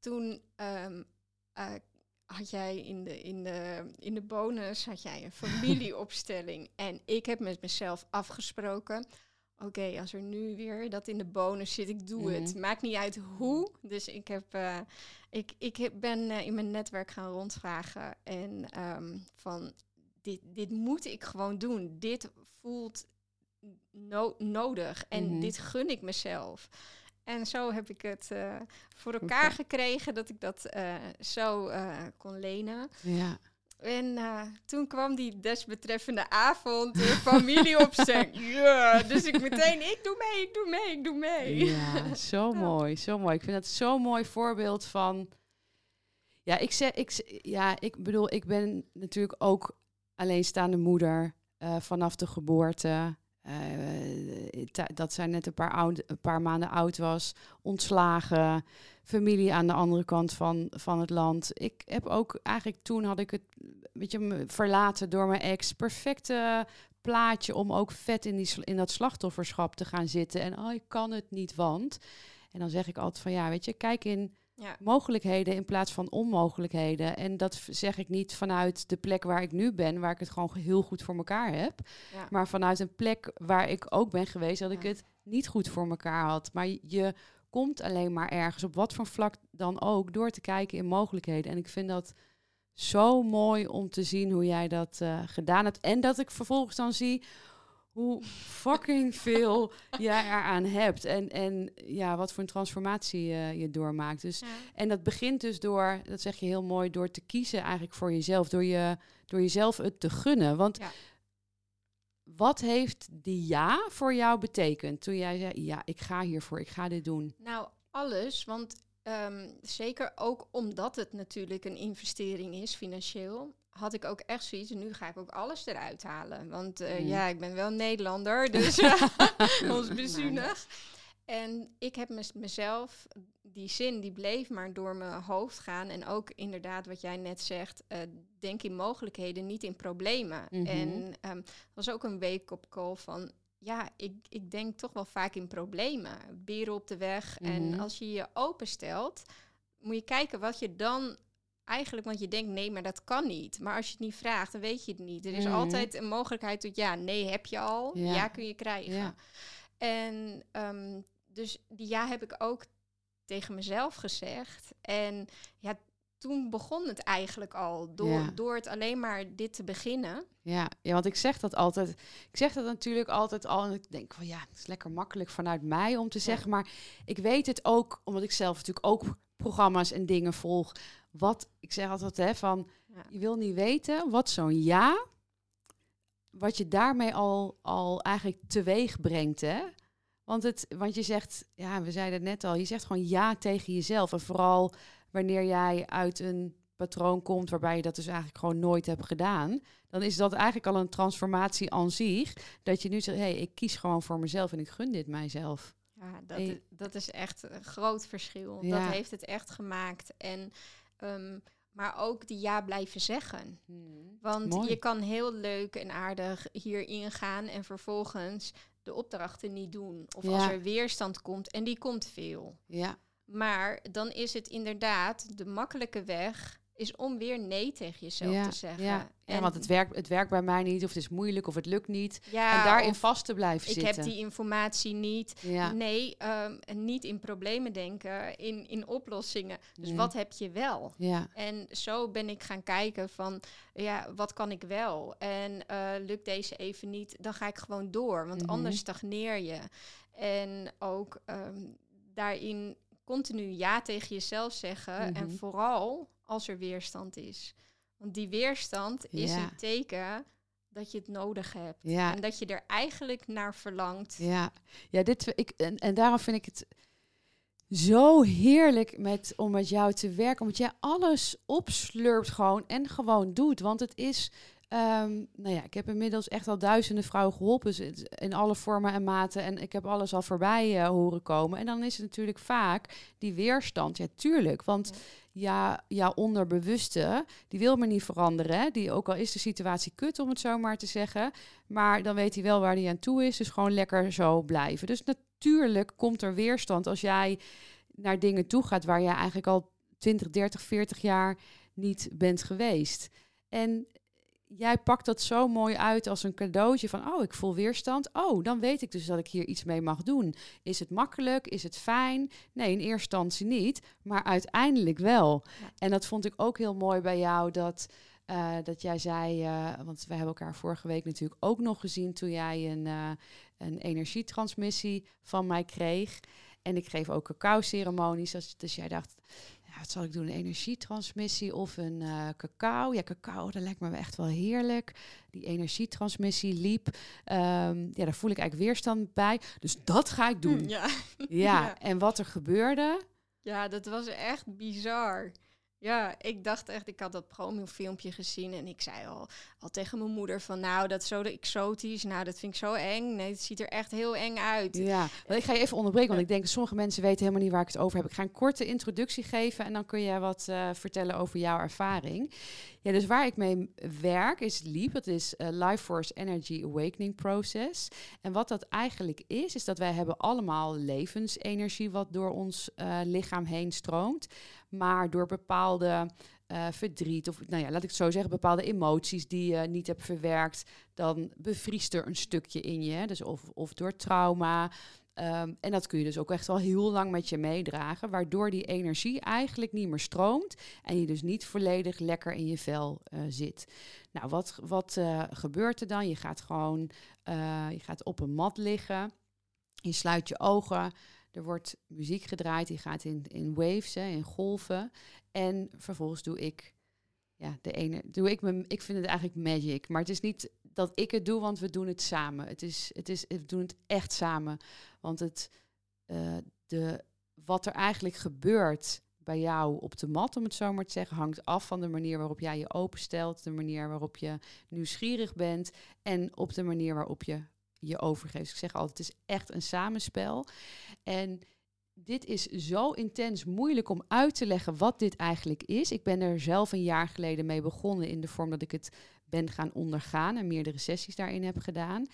toen eh, had jij in de, in, de, in de bonus had jij een familieopstelling. en ik heb met mezelf afgesproken. Oké, als er nu weer dat in de bonus zit, ik doe het. Mhm. Maakt niet uit hoe. Dus ik, heb, eh, ik, ik ben eh, in mijn netwerk gaan rondvragen. En ehm, van, dit, dit moet ik gewoon doen. Dit voelt no- nodig. En Mhm. dit gun ik mezelf. En zo heb ik het eh, voor elkaar gekregen dat ik dat eh, zo eh, kon lenen. Ja. En toen kwam die desbetreffende avond, de familieopstelling. Ja, dus ik meteen, ik doe mee, ik doe mee, ik doe mee. Ja, zo mooi, zo mooi. Ik vind het zo'n mooi voorbeeld van. Ja, ik zeg, ik, ja, ik bedoel, ik ben natuurlijk ook alleenstaande moeder vanaf de geboorte. Eh, ta- dat zij net een paar, een paar maanden oud was, ontslagen, familie aan de andere kant van, van het land. Ik heb ook eigenlijk toen had ik het, weet je, verlaten door mijn ex. Perfecte plaatje om ook vet in, die, in dat slachtofferschap te gaan zitten. En oh, ik kan het niet, want. En dan zeg ik altijd van ja, weet je, kijk in Ja, mogelijkheden in plaats van onmogelijkheden. En dat zeg ik niet vanuit de plek waar ik nu ben, waar ik het gewoon heel goed voor elkaar heb. ja. Maar vanuit een plek waar ik ook ben geweest, dat ik het niet goed voor elkaar had. Maar je- je komt alleen maar ergens, op wat voor vlak dan ook, door te kijken in mogelijkheden. En ik vind dat zo mooi om te zien hoe jij dat eh, gedaan hebt. En dat ik vervolgens dan zie hoe fucking veel jij eraan hebt. En, en ja, wat voor een transformatie eh, je doormaakt. Dus Ja. en dat begint dus door, dat zeg je heel mooi, door te kiezen eigenlijk voor jezelf. Door, je, door jezelf het te gunnen. Want Ja. wat heeft die ja voor jou betekend? Toen jij zei, ja, ik ga hiervoor, ik ga dit doen. Nou, alles, want ehm, zeker ook omdat het natuurlijk een investering is, financieel, had ik ook echt zoiets. Nu ga ik ook alles eruit halen. Want eh, Mm. ja, ik ben wel Nederlander, dus ons bezuinig. En ik heb mezelf, die zin die bleef maar door mijn hoofd gaan. En ook inderdaad wat jij net zegt, eh, denk in mogelijkheden, niet in problemen. Mhm. En ehm was ook een wake-up call van, ja, ik, ik denk toch wel vaak in problemen. Beren op de weg. Mhm. En als je je openstelt, moet je kijken wat je dan eigenlijk, want je denkt nee, maar dat kan niet. Maar als je het niet vraagt, dan weet je het niet. Er is Mhm. altijd een mogelijkheid tot ja, nee heb je al, Ja. ja, kun je krijgen. Ja. En ehm, dus die ja heb ik ook tegen mezelf gezegd. En ja, toen begon het eigenlijk al door, Ja. door het alleen maar dit te beginnen. Ja, ja, want ik zeg dat altijd. Ik zeg dat natuurlijk altijd al. En ik denk van ja, het is lekker makkelijk vanuit mij om te zeggen. Maar ik weet het ook, omdat ik zelf natuurlijk ook programma's en dingen volg. Wat ik zeg altijd hè, van Ja. je wil niet weten wat zo'n ja, wat je daarmee al, al eigenlijk teweeg brengt. Hè? Want, het, want je zegt, ja, we zeiden het net al, je zegt gewoon ja tegen jezelf. En vooral wanneer jij uit een patroon komt waarbij je dat dus eigenlijk gewoon nooit hebt gedaan, dan is dat eigenlijk al een transformatie aan zich. Dat je nu zegt, hé, hey, ik kies gewoon voor mezelf en ik gun dit mijzelf. Ja, dat, dat is echt een groot verschil. Dat heeft het echt gemaakt. En, ehm, maar ook die ja blijven zeggen. Hmm, Want je kan heel leuk en aardig hierin gaan en vervolgens de opdrachten niet doen. Of als er weerstand komt, en die komt veel. Ja. Maar dan is het inderdaad de makkelijke weg is om weer nee tegen jezelf te zeggen. Ja, en want het werkt, het werkt bij mij niet, of het is moeilijk, of het lukt niet. Ja, en daarin vast te blijven ik zitten. Ik heb die informatie niet. Nee, um, niet in problemen denken, in, in oplossingen. Dus wat heb je wel? Ja. En zo ben ik gaan kijken van, ja, wat kan ik wel? En uh, lukt deze even niet, dan ga ik gewoon door. Want mhm. anders stagneer je. En ook um, daarin continu ja tegen jezelf zeggen. En mhm. vooral als er weerstand is. Want die weerstand is een teken dat je het nodig hebt. Ja. En dat je er eigenlijk naar verlangt. Ja, ja dit, ik, en, en daarom vind ik het zo heerlijk met, om met jou te werken. Omdat jij alles opslurpt gewoon en gewoon doet. Want het is Um, nou ja, ik heb inmiddels echt al duizenden vrouwen geholpen in alle vormen en maten. En ik heb alles al voorbij uh, horen komen. En dan is het natuurlijk vaak die weerstand. Ja, tuurlijk. Want ja, jouw onderbewuste, die wil me niet veranderen. Die, ook al is de situatie kut, om het zo maar te zeggen. Maar dan weet hij wel waar hij aan toe is. Dus gewoon lekker zo blijven. Dus natuurlijk komt er weerstand als jij naar dingen toe gaat waar jij eigenlijk al 20, 30, 40 jaar niet bent geweest. En jij pakt dat zo mooi uit als een cadeautje van, oh, ik voel weerstand. Oh, dan weet ik dus dat ik hier iets mee mag doen. Is het makkelijk? Is het fijn? Nee, in eerste instantie niet, maar uiteindelijk wel. En dat vond ik ook heel mooi bij jou, dat, uh, dat jij zei, uh, want we hebben elkaar vorige week natuurlijk ook nog gezien toen jij een, uh, een energietransmissie van mij kreeg. En ik geef ook cacao-ceremonies. Dus jij dacht, wat zal ik doen? Een energietransmissie of een uh, cacao? Ja, cacao, dat lijkt me echt wel heerlijk. Die energietransmissie liep. Um, ja, daar voel ik eigenlijk weerstand bij. Dus dat ga ik doen. Ja. ja. ja. en wat er gebeurde? Ja, dat was echt bizar. Ja, ik dacht echt, ik had dat promo-filmpje gezien en ik zei al, al tegen mijn moeder van, nou, dat is zo exotisch, nou, dat vind ik zo eng. Nee, het ziet er echt heel eng uit. Ja, wel, ik ga je even onderbreken, want ik denk dat sommige mensen weten helemaal niet waar ik het over heb. Ik ga een korte introductie geven en dan kun je wat uh, vertellen over jouw ervaring. Ja, dus waar ik mee werk is LEAP, dat is uh, Life Force Energy Awakening Process. En wat dat eigenlijk is, is dat wij hebben allemaal levensenergie wat door ons uh, lichaam heen stroomt. Maar door bepaalde uh, verdriet, of nou ja, laat ik het zo zeggen, bepaalde emoties die je niet hebt verwerkt, dan bevriest er een stukje in je. Dus of, of door trauma. Um, en dat kun je dus ook echt al heel lang met je meedragen, waardoor die energie eigenlijk niet meer stroomt en je dus niet volledig lekker in je vel uh, zit. Nou, wat, wat uh, gebeurt er dan? Je gaat gewoon je gaat op een mat liggen, je sluit je ogen, er wordt muziek gedraaid, die gaat in, in waves, hè, in golven. En vervolgens doe ik, ja, de ene, doe ik me, ik vind het eigenlijk magic. Maar het is niet dat ik het doe, want we doen het samen. Het is, het is, we doen het echt samen. Want het, uh, de, wat er eigenlijk gebeurt bij jou op de mat, om het zo maar te zeggen, hangt af van de manier waarop jij je openstelt, de manier waarop je nieuwsgierig bent en op de manier waarop je je overgeeft. ik zeg altijd, het is echt een samenspel. En dit is zo intens moeilijk om uit te leggen wat dit eigenlijk is. Ik ben er zelf een jaar geleden mee begonnen in de vorm dat ik het ben gaan ondergaan en meerdere sessies daarin heb gedaan.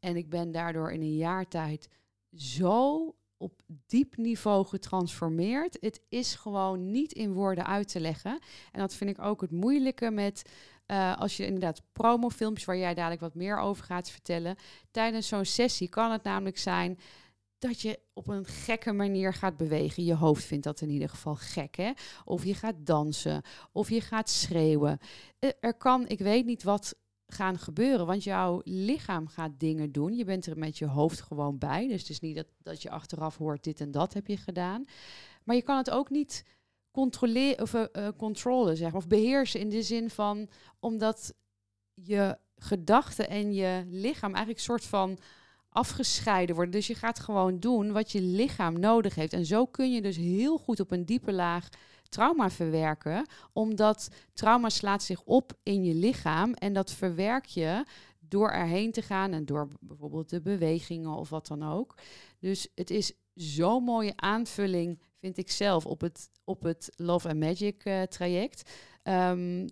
En ik ben daardoor in een jaar tijd zo op diep niveau getransformeerd. Het is gewoon niet in woorden uit te leggen. En dat vind ik ook het moeilijke met uh, als je inderdaad promofilmpjes waar jij dadelijk wat meer over gaat vertellen. Tijdens zo'n sessie kan het namelijk zijn dat je op een gekke manier gaat bewegen. Je hoofd vindt dat in ieder geval gek, hè? Of je gaat dansen, of je gaat schreeuwen. Eh, er kan, ik weet niet wat gaan gebeuren, want jouw lichaam gaat dingen doen. Je bent er met je hoofd gewoon bij. Dus het is niet dat, dat je achteraf hoort, dit en dat heb je gedaan. Maar je kan het ook niet controleren of uh, controle, zeg maar, of beheersen in de zin van omdat je gedachten en je lichaam eigenlijk soort van afgescheiden worden. Dus je gaat gewoon doen wat je lichaam nodig heeft. En zo kun je dus heel goed op een diepe laag trauma verwerken, omdat trauma slaat zich op in je lichaam en dat verwerk je door erheen te gaan en door bijvoorbeeld de bewegingen of wat dan ook. Dus het is zo'n mooie aanvulling, vind ik zelf, op het, op het Love and Magic uh, traject. Um,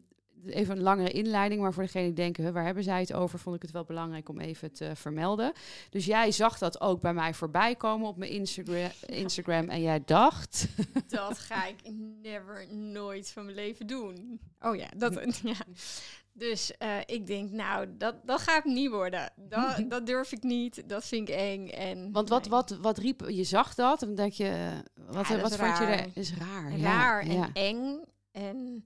even een langere inleiding, maar voor degene die denken, waar hebben zij het over, vond ik het wel belangrijk om even te vermelden. Dus jij zag dat ook bij mij voorbij komen op mijn Instagram, Instagram en jij dacht... Dat ga ik never, nooit van mijn leven doen. Oh ja, dat... ja. Dus uh, ik denk, nou, dat, dat gaat niet worden. Dat, dat durf ik niet. Dat vind ik eng. En, Want wat, wat, wat riep je? zag dat? En dan denk je, eh, wat, ja, wat vond je er? Is raar. Raar ja, en eng. En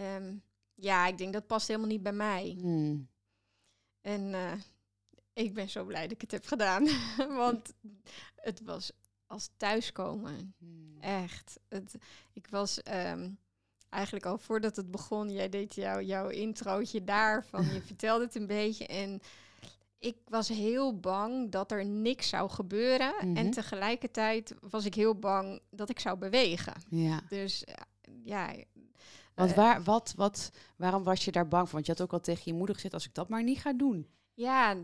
um, ja, ik denk dat past helemaal niet bij mij. Hmm. En uh, ik ben zo blij dat ik het heb gedaan. Want het was als thuiskomen. Hmm. Echt. Het, ik was um, eigenlijk al voordat het begon, jij deed jou, jouw introotje daarvan. Je vertelde het een beetje. En ik was heel bang dat er niks zou gebeuren. En mhm. tegelijkertijd was ik heel bang dat ik zou bewegen. Ja. Dus ja, want eh, waar, wat, wat, waarom was je daar bang voor? Want je had ook al tegen je moeder gezegd, als ik dat maar niet ga doen. Ja,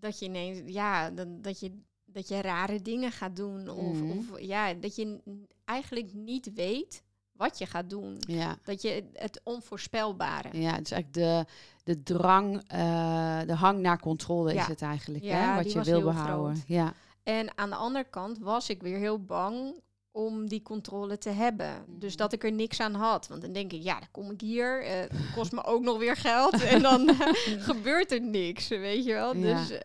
dat je ineens, ja, dat, dat je dat je rare dingen gaat doen. Of, mhm. of ja, dat je eigenlijk niet weet wat je gaat doen. Ja. Dat je het onvoorspelbare. Ja, het is eigenlijk de, de drang, uh, de hang naar controle is het eigenlijk, ja, hè, wat je wil behouden. Ja. En aan de andere kant was ik weer heel bang om die controle te hebben. Dus mhm. dat ik er niks aan had. Want dan denk ik, ja, dan kom ik hier. Uh, kost me ook nog weer geld. en dan uh, gebeurt er niks, weet je wel. Dus, uh,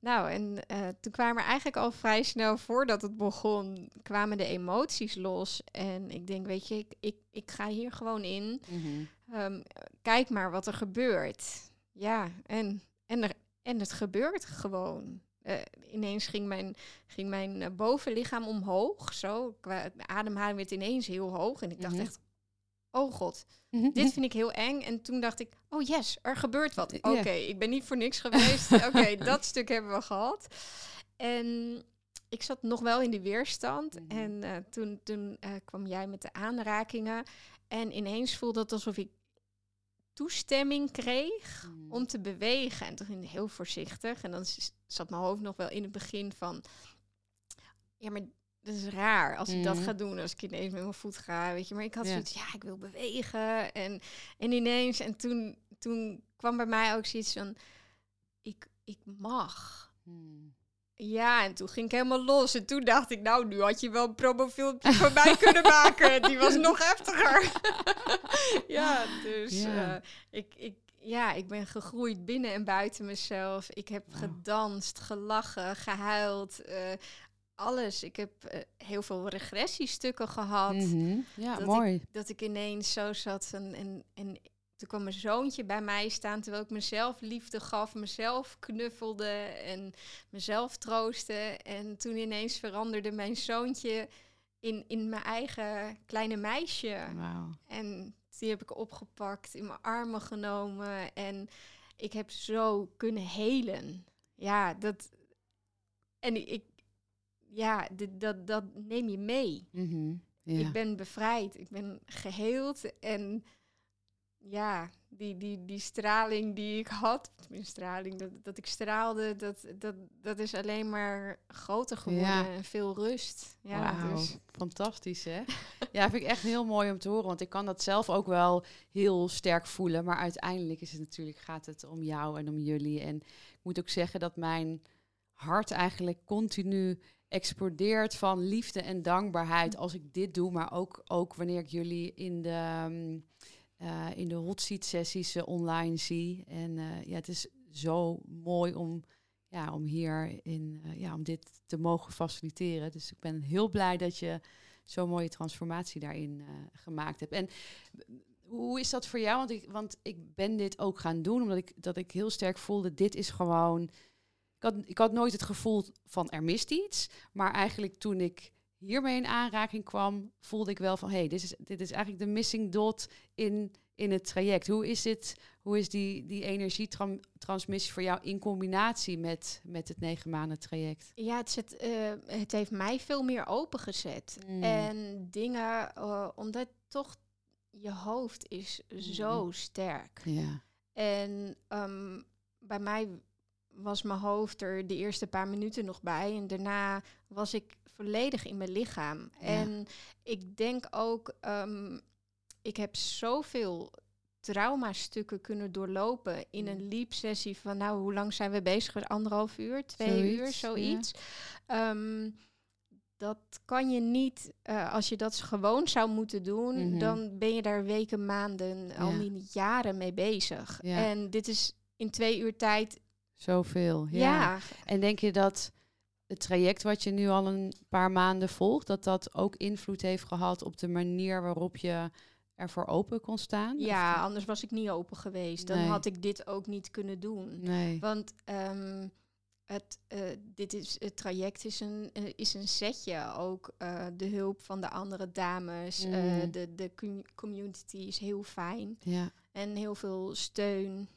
nou, en toen kwamen er eigenlijk al vrij snel voordat het begon, kwamen de emoties los. En ik denk, weet je, ik, ik, ik ga hier gewoon in. Mhm. um, kijk maar wat er gebeurt. Ja, en, en, er, en het gebeurt gewoon. Uh, ineens ging mijn, ging mijn uh, bovenlichaam omhoog. Zo, qua ademhaling werd ineens heel hoog. En ik dacht mhm. echt, oh god, mhm. dit vind ik heel eng. En toen dacht ik, oh yes, er gebeurt wat. Oké, ik ben niet voor niks geweest. Oké, dat stuk hebben we gehad. En ik zat nog wel in die weerstand. Mhm. En uh, toen, toen kwam jij met de aanrakingen. En ineens voelde het alsof ik toestemming kreeg mm. om te bewegen. En toen ging ik heel voorzichtig. En dan zat mijn hoofd nog wel in het begin van... Ja, maar dat is raar als ik dat mm. ga doen. Als ik ineens met mijn voet ga, weet je. Maar ik had zoiets, ja, ik wil bewegen. En, en ineens, en toen, toen kwam bij mij ook zoiets van... Ik, ik mag. Mm. Ja, en toen ging ik helemaal los. En toen dacht ik, nou, nu had je wel een promofilmpje van mij kunnen maken. Die was nog heftiger. ja, dus ja. Uh, ik, ik, ja, ik ben gegroeid binnen en buiten mezelf. Ik heb gedanst, gelachen, gehuild. Uh, alles. Ik heb uh, heel veel regressiestukken gehad. Mm -hmm. Ja, dat mooi. Ik, dat ik ineens zo zat en, en, en toen kwam mijn zoontje bij mij staan terwijl ik mezelf liefde gaf, mezelf knuffelde en mezelf troostte. En toen ineens veranderde mijn zoontje in, in mijn eigen kleine meisje. Wow. En die heb ik opgepakt, in mijn armen genomen en ik heb zo kunnen helen. Ja, dat. En ik, ja, dit, dat, dat neem je mee. Mm Ik ben bevrijd, ik ben geheeld en ja, die, die, die straling die ik had, mijn straling, dat, dat ik straalde, dat, dat, dat is alleen maar groter geworden en veel rust. Ja, dus. fantastisch hè? ja, vind ik echt heel mooi om te horen, want ik kan dat zelf ook wel heel sterk voelen, maar uiteindelijk is het natuurlijk, gaat het om jou en om jullie. En ik moet ook zeggen dat mijn hart eigenlijk continu explodeert van liefde en dankbaarheid als ik dit doe, maar ook, ook wanneer ik jullie in de... Um, uh, in de hot seat sessies uh, online zie. En uh, ja, het is zo mooi om, ja, om hier in, ja, om dit te mogen faciliteren. Dus ik ben heel blij dat je zo'n mooie transformatie daarin gemaakt hebt. En hoe is dat voor jou? Want ik, want ik ben dit ook gaan doen omdat ik, dat ik heel sterk voelde, dit is gewoon... Ik had, ik had nooit het gevoel van er mist iets. Maar eigenlijk toen ik hiermee in aanraking kwam, voelde ik wel van hé, hey, dit, is, dit is eigenlijk de missing dot in, in het traject. Hoe is, dit, hoe is die, die energietransmissie voor jou in combinatie met, met het negen maanden traject? Ja, het, zet, uh, het heeft mij veel meer opengezet. Mm. En dingen, uh, omdat toch je hoofd is zo sterk. Ja. En um, bij mij was mijn hoofd er de eerste paar minuten nog bij. En daarna was ik volledig in mijn lichaam. En ik denk ook, um, ik heb zoveel traumastukken kunnen doorlopen in een leap-sessie van, nou, hoe lang zijn we bezig? Anderhalf uur, twee uur, zoiets. Ehm, dat kan je niet, uh, als je dat gewoon zou moeten doen, mhm. dan ben je daar weken, maanden, al niet jaren mee bezig. En dit is in twee uur tijd. Zoveel, ja. ja. En denk je dat het traject wat je nu al een paar maanden volgt, dat dat ook invloed heeft gehad op de manier waarop je ervoor open kon staan? Ja, anders was ik niet open geweest. Dan had ik dit ook niet kunnen doen. Nee. Want um, het, uh, dit is, het traject is een, uh, is een setje. Ook uh, de hulp van de andere dames. Mm. de de community is heel fijn. Ja. En heel veel steun.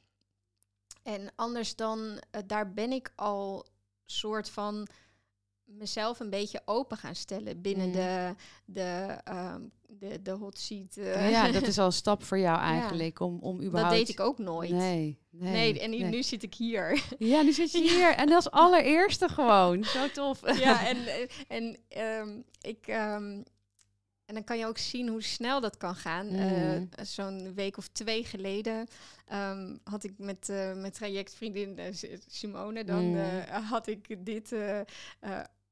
En anders dan, daar ben ik al soort van mezelf een beetje open gaan stellen binnen mm. de, de, um, de, de hot seat. Uh. Ja, dat is al een stap voor jou eigenlijk. Ja. Om, om überhaupt... Dat deed ik ook nooit. Nee, nee, nee en nu, nee. nu zit ik hier. Ja, nu zit je hier. En als allereerste gewoon. Zo tof. Ja, en, en um, ik... Um, en dan kan je ook zien hoe snel dat kan gaan. Mm. Uh, Zo'n week of twee geleden um, had ik met, uh, met trajectvriendin uh, Simone, dan mm. had ik dit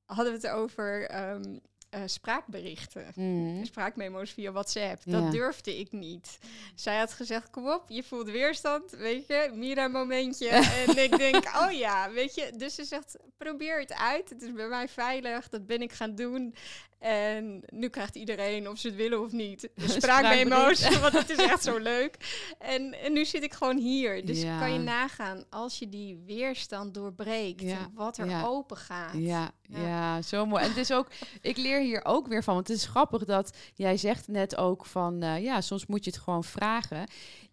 hadden we het over um, uh, spraakberichten. Mm. Spraakmemo's via WhatsApp. Dat durfde ik niet. Zij had gezegd, kom op, je voelt weerstand, weet je. Mira momentje. en ik denk, oh ja, weet je. Dus ze zegt, probeer het uit. Het is bij mij veilig. Dat ben ik gaan doen. En nu krijgt iedereen, of ze het willen of niet, spraakmemo's. want het is echt zo leuk. En, en nu zit ik gewoon hier. Dus kan je nagaan, als je die weerstand doorbreekt, wat er open gaat. Ja, ja. zo mooi. En het is ook, ik leer hier ook weer van. Want het is grappig dat jij zegt net ook van, uh, ja, soms moet je het gewoon vragen.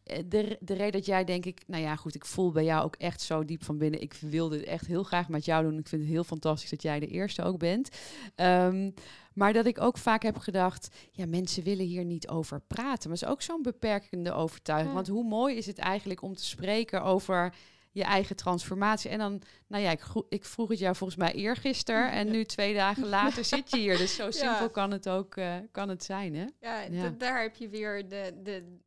Eh, de, de reden dat jij denk ik, nou ja, goed, ik voel bij jou ook echt zo diep van binnen. Ik wilde het echt heel graag met jou doen. Ik vind het heel fantastisch dat jij de eerste ook bent. Um, maar dat ik ook vaak heb gedacht, ja, mensen willen hier niet over praten. Maar dat is ook zo'n beperkende overtuiging. Want hoe mooi is het eigenlijk om te spreken over je eigen transformatie. En dan, nou ja, ik, ik vroeg het jou volgens mij eergisteren. En nu twee dagen later zit je hier. Dus zo simpel kan het ook uh, kan het zijn, hè? Ja, ja. daar heb je weer de, de,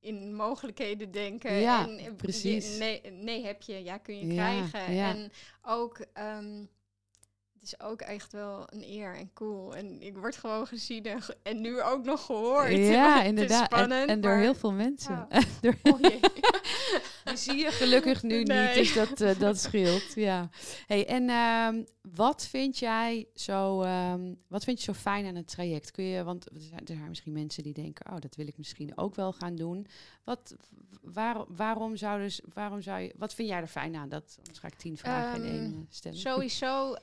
in mogelijkheden denken. Ja, en, precies. Nee, nee heb je, ja, kun je krijgen. En ook... Um, het is ook echt wel een eer en cool. En ik word gewoon gezien en, en nu ook nog gehoord. Ja, inderdaad. Spannend, en, door heel veel mensen. Door, oh Die zie je gelukkig nu niet, dus dat, uh, dat scheelt. Ja. Hey, en um, wat vind jij zo, um, wat vind je zo fijn aan het traject? Kun je, want er zijn, er zijn misschien mensen die denken, oh, dat wil ik misschien ook wel gaan doen. Wat, waar, waarom zou dus, waarom zou je, wat vind jij er fijn aan? Dat, anders ga ik tien vragen um, in één eh, stellen. Sowieso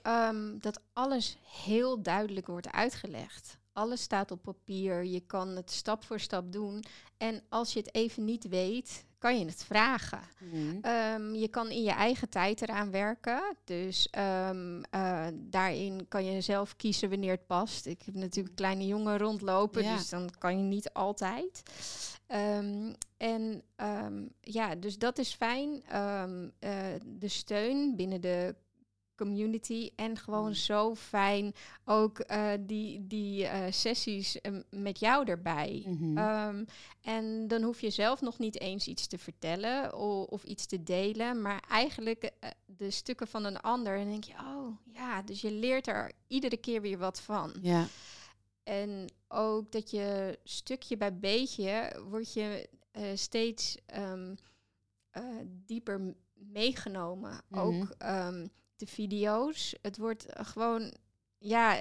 dat alles heel duidelijk wordt uitgelegd. Alles staat op papier. Je kan het stap voor stap doen. En als je het even niet weet, kan je het vragen. Mhm. Um, je kan in je eigen tijd eraan werken. Dus um, uh, daarin kan je zelf kiezen wanneer het past. Ik heb natuurlijk kleine jongen rondlopen, ja. dus dan kan je niet altijd. Um, en ja, dus dat is fijn. Uh, de steun binnen de community. En gewoon mm. zo fijn ook uh, die, die uh, sessies um, met jou erbij. -hmm. um, en dan hoef je zelf nog niet eens iets te vertellen of, of iets te delen, maar eigenlijk uh, de stukken van een ander. En dan denk je, oh ja, dus je leert er iedere keer weer wat van. Ja. En ook dat je stukje bij beetje word je steeds um, dieper meegenomen. -hmm. Ook de video's. Het wordt gewoon, ja,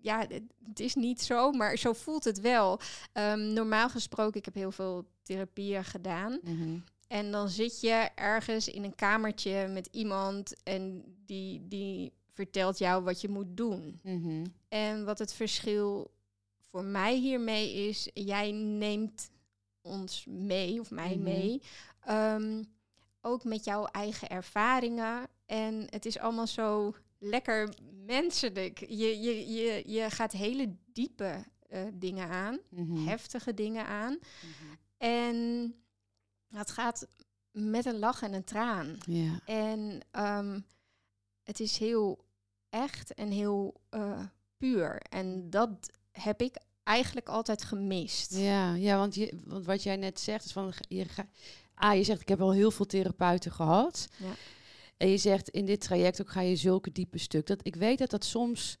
ja, het is niet zo, maar zo voelt het wel. Um, normaal gesproken, ik heb heel veel therapieën gedaan. Mhm. En dan zit je ergens in een kamertje met iemand en die, die vertelt jou wat je moet doen. Mhm. En wat het verschil voor mij hiermee is, jij neemt ons mee, of mij Mhm. mee, ehm, ook met jouw eigen ervaringen. En het is allemaal zo lekker menselijk. Je, je, je, je gaat hele diepe eh, dingen aan, Mhm. heftige dingen aan. Mhm. En het gaat met een lach en een traan. Ja. En ehm, het is heel echt en heel eh, puur. En dat heb ik eigenlijk altijd gemist. Ja, ja want, je, want wat jij net zegt is van je ga, ah, je zegt ik heb al heel veel therapeuten gehad. Ja. En je zegt in dit traject ook ga je zulke diepe stuk. Dat ik weet dat dat soms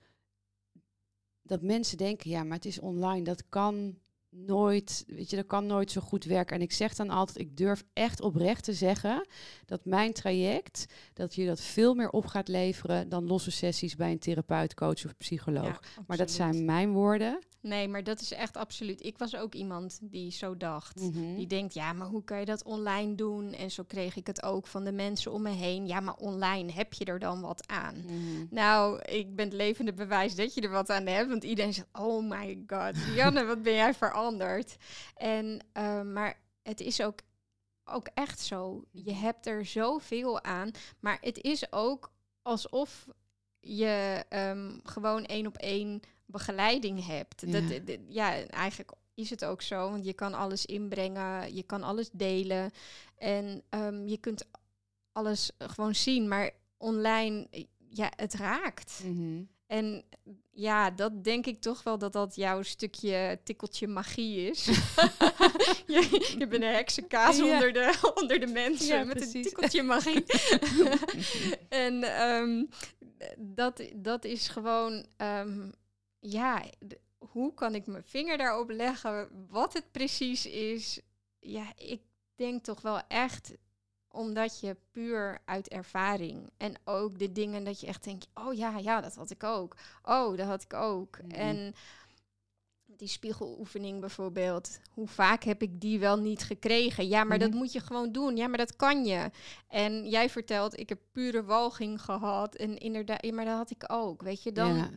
dat mensen denken ja, maar het is online, dat kan nooit, weet je, dat kan nooit zo goed werken. En ik zeg dan altijd, ik durf echt oprecht te zeggen dat mijn traject, dat je dat veel meer op gaat leveren dan losse sessies bij een therapeut, coach of psycholoog. Ja, maar dat zijn mijn woorden. Nee, maar dat is echt absoluut. Ik was ook iemand die zo dacht. Mhm. Die denkt, ja, maar hoe kan je dat online doen? En zo kreeg ik het ook van de mensen om me heen. Ja, maar online heb je er dan wat aan? Mhm. Nou, ik ben het levende bewijs dat je er wat aan hebt. Want iedereen zegt, oh my god, Janne, wat ben jij veranderd? En, eh, maar het is ook, ook echt zo. Je hebt er zoveel aan. Maar het is ook alsof je ehm, gewoon één op één begeleiding hebt. Ja. Dat, ja, eigenlijk is het ook zo. Want je kan alles inbrengen, je kan alles delen. En ehm, je kunt alles gewoon zien. Maar online, ja, het raakt. Mhm. En ja, dat denk ik toch wel dat dat jouw stukje tikkeltje magie is. je, je bent een heksenkaas Ja. onder, de, onder de mensen Ja, met een tikkeltje magie. en ehm, dat, dat is gewoon, ehm, ja, hoe kan ik mijn vinger daarop leggen wat het precies is? Ja, ik denk toch wel echt omdat je puur uit ervaring en ook de dingen dat je echt denkt, oh ja, ja, dat had ik ook. Oh, dat had ik ook. Mhm. En die spiegeloefening bijvoorbeeld, hoe vaak heb ik die wel niet gekregen? Ja, maar dat Mhm. moet je gewoon doen. Ja, maar dat kan je. En jij vertelt, ik heb pure walging gehad en inderdaad, ja, maar dat had ik ook. Weet je, dan ja.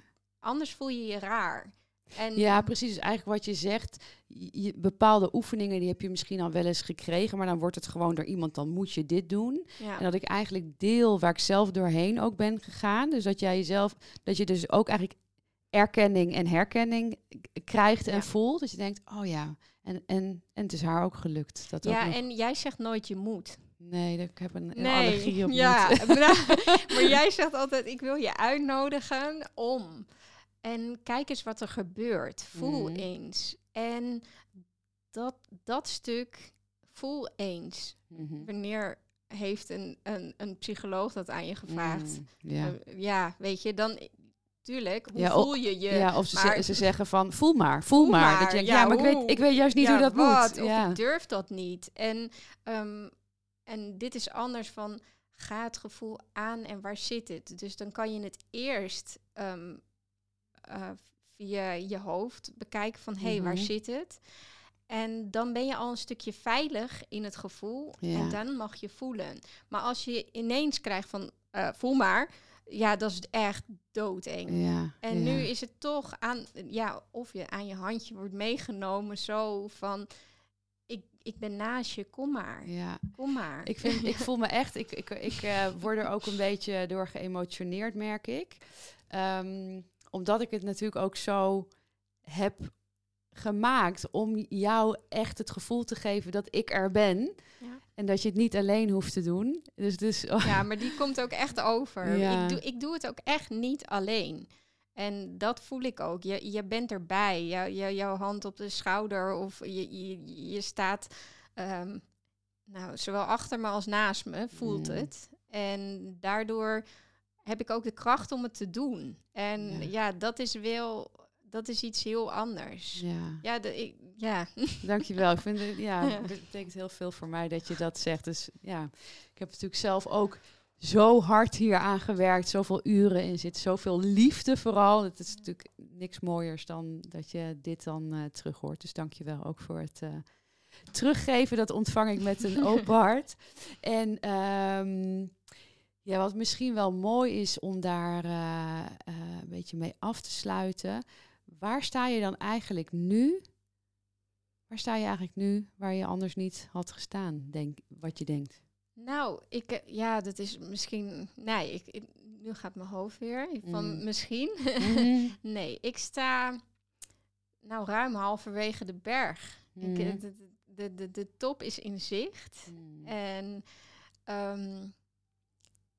Anders voel je je raar. En ja, precies. Dus eigenlijk wat je zegt, je, bepaalde oefeningen die heb je misschien al wel eens gekregen, maar dan wordt het gewoon door iemand, dan moet je dit doen. ja. En dat ik eigenlijk deel waar ik zelf doorheen ook ben gegaan. Dus dat jij jezelf, dat je dus ook eigenlijk erkenning en herkenning krijgt en Ja. voelt. Dat je denkt, oh ja, en, en, en het is haar ook gelukt. Dat ja, en jij zegt nooit je moet. Nee, ik heb een, een Nee, allergie op ja, maar jij zegt altijd, ik wil je uitnodigen om. En kijk eens wat er gebeurt. Voel Mhm. eens. En dat, dat stuk, voel eens. Mhm. Wanneer heeft een, een, een psycholoog dat aan je gevraagd? Mm, ja. Eh, ja, weet je, dan... Tuurlijk, hoe Ja, voel je je? ja, of ze, ze- maar- ze zeggen van, voel maar, voel, Voel maar. Dat je denkt, ja, ja, maar ik weet, ik weet juist niet hoe dat wat? moet. Of ik durf dat niet. En, ehm, en dit is anders van, ga het gevoel aan en waar zit het? Dus dan kan je het eerst ehm, eh, via je hoofd bekijken van, hé, hey, waar Mhm. zit het? En dan ben je al een stukje veilig in het gevoel. Ja. En dan mag je voelen. Maar als je ineens krijgt van, eh, voel maar... Ja, dat is echt doodeng. Ja, En ja. nu is het toch aan, ja, of je aan je handje wordt meegenomen, zo van, ik, ik ben naast je, kom maar, Ja, kom maar. ik, vind, ik voel me echt, ik, ik, ik eh, word er ook een beetje door geëmotioneerd, merk ik. Ehm, omdat ik het natuurlijk ook zo heb gemaakt om jou echt het gevoel te geven dat ik er ben. Ja. En dat je het niet alleen hoeft te doen. Dus, dus Ja, maar die komt ook echt over. Ja. Ik, doe, ik doe het ook echt niet alleen. En dat voel ik ook. Je, je bent erbij. Jou, jou- jouw hand op de schouder of je, je, je staat ehm, nou, zowel achter me als naast me, voelt het. En daardoor heb ik ook de kracht om het te doen. En Ja. ja, dat is wel, dat is iets heel anders. ja. Ja, de, ik, ja. Dankjewel. Ik vind het, ja, het betekent heel veel voor mij dat je dat zegt. Dus ja, ik heb natuurlijk zelf ook zo hard hier aan gewerkt, zoveel uren in zit, zoveel liefde vooral. Het is natuurlijk niks mooiers dan dat je dit dan eh terug hoort. Dus dankjewel ook voor het eh, teruggeven. Dat ontvang ik met een open hart. En ehm, Ja, wat misschien wel mooi is om daar eh, eh, een beetje mee af te sluiten. Waar sta je dan eigenlijk nu? Waar sta je eigenlijk nu waar je anders niet had gestaan, denk, wat je denkt? Nou, ik, eh, ja, dat is misschien. Nee, ik, ik- nu gaat mijn hoofd weer. Van Mm. misschien. Mhm. nee, ik sta nou ruim halverwege de berg. Ik, de, de, de, de top is in zicht. Mm. En ehm,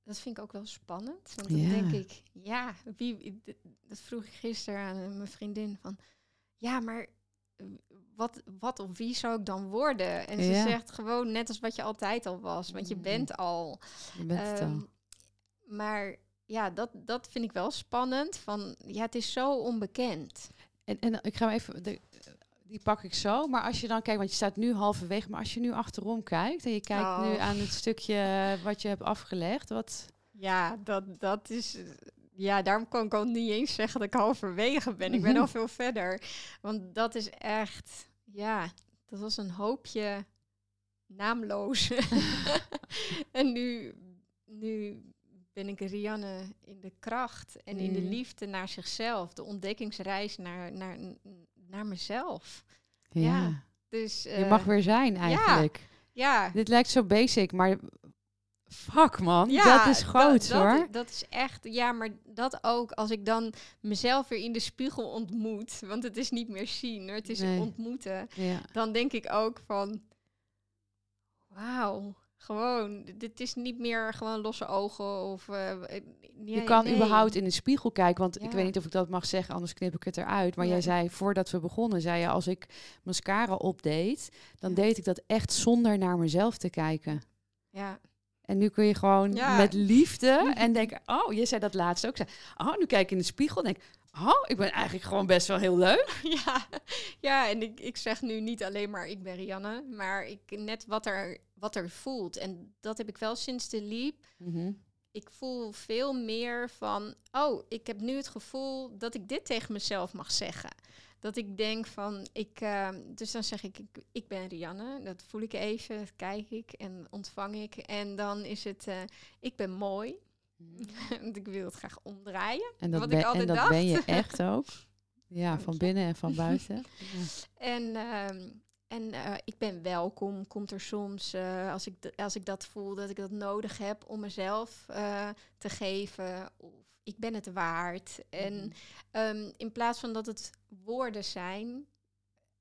dat vind ik ook wel spannend. Want dan Ja. denk ik, ja, wie, dat vroeg ik gisteren aan eh, mijn vriendin van, ja, maar eh, wat, wat of wie zou ik dan worden? En ze Ja. zegt gewoon net als wat je altijd al was, want je Mm. bent al. Je bent het al. Ehm, maar ja, dat, dat vind ik wel spannend. Van, ja, het is zo onbekend. En, en ik ga even, de, die pak ik zo. Maar als je dan kijkt, want je staat nu halverwege, maar als je nu achterom kijkt en je kijkt nu Oh. aan het stukje wat je hebt afgelegd, wat. Ja, dat, dat is. Ja, daarom kan ik ook niet eens zeggen dat ik halverwege ben. Ik ben al veel verder. Want dat is echt. Ja, dat was een hoopje naamloos. en nu, nu ben ik Rianne in de kracht en in de Mm. liefde naar zichzelf. De ontdekkingsreis naar, naar, naar mezelf. Ja. Ja, Dus, je eh, mag weer zijn eigenlijk. Ja, Dit lijkt zo basic, maar fuck man, Ja, dat is groot dat, hoor. Dat, dat is echt, ja, maar dat ook als ik dan mezelf weer in de spiegel ontmoet, want het is niet meer zien, hoor, het is Nee. ontmoeten, Ja. dan denk ik ook van, wauw, gewoon, dit is niet meer gewoon losse ogen of... eh, eh, Je kan nee. überhaupt in de spiegel kijken, want ik weet niet of ik dat mag zeggen, anders knip ik het eruit. Maar jij zei voordat we begonnen, zei je als ik mascara opdeed, dan Ja. deed ik dat echt zonder naar mezelf te kijken. Ja, En nu kun je gewoon met liefde en denken, oh, je zei dat laatst ook. Zei, oh, nu kijk ik in de spiegel en denk, oh, ik ben eigenlijk gewoon best wel heel leuk. ja, ja en ik, ik zeg nu niet alleen maar ik ben Rianne, maar ik, net wat er, wat er voelt. En dat heb ik wel sinds de liep. ik voel veel meer van, oh, ik heb nu het gevoel dat ik dit tegen mezelf mag zeggen. Dat ik denk van, ik, eh, dus dan zeg ik, ik, ik ben Rianne. Dat voel ik even, dat kijk ik en ontvang ik. En dan is het, eh, ik ben mooi. Want ik wil het graag omdraaien. En dat, Wat ben, ik altijd en dat dacht. ben je echt ook. Ja, van binnen en van buiten. Ja. En, ehm, en eh, ik ben welkom, komt er soms, eh, als, ik als ik dat voel, dat ik dat nodig heb om mezelf eh, te geven. Of ik ben het waard. En Mhm. ehm, in plaats van dat het woorden zijn,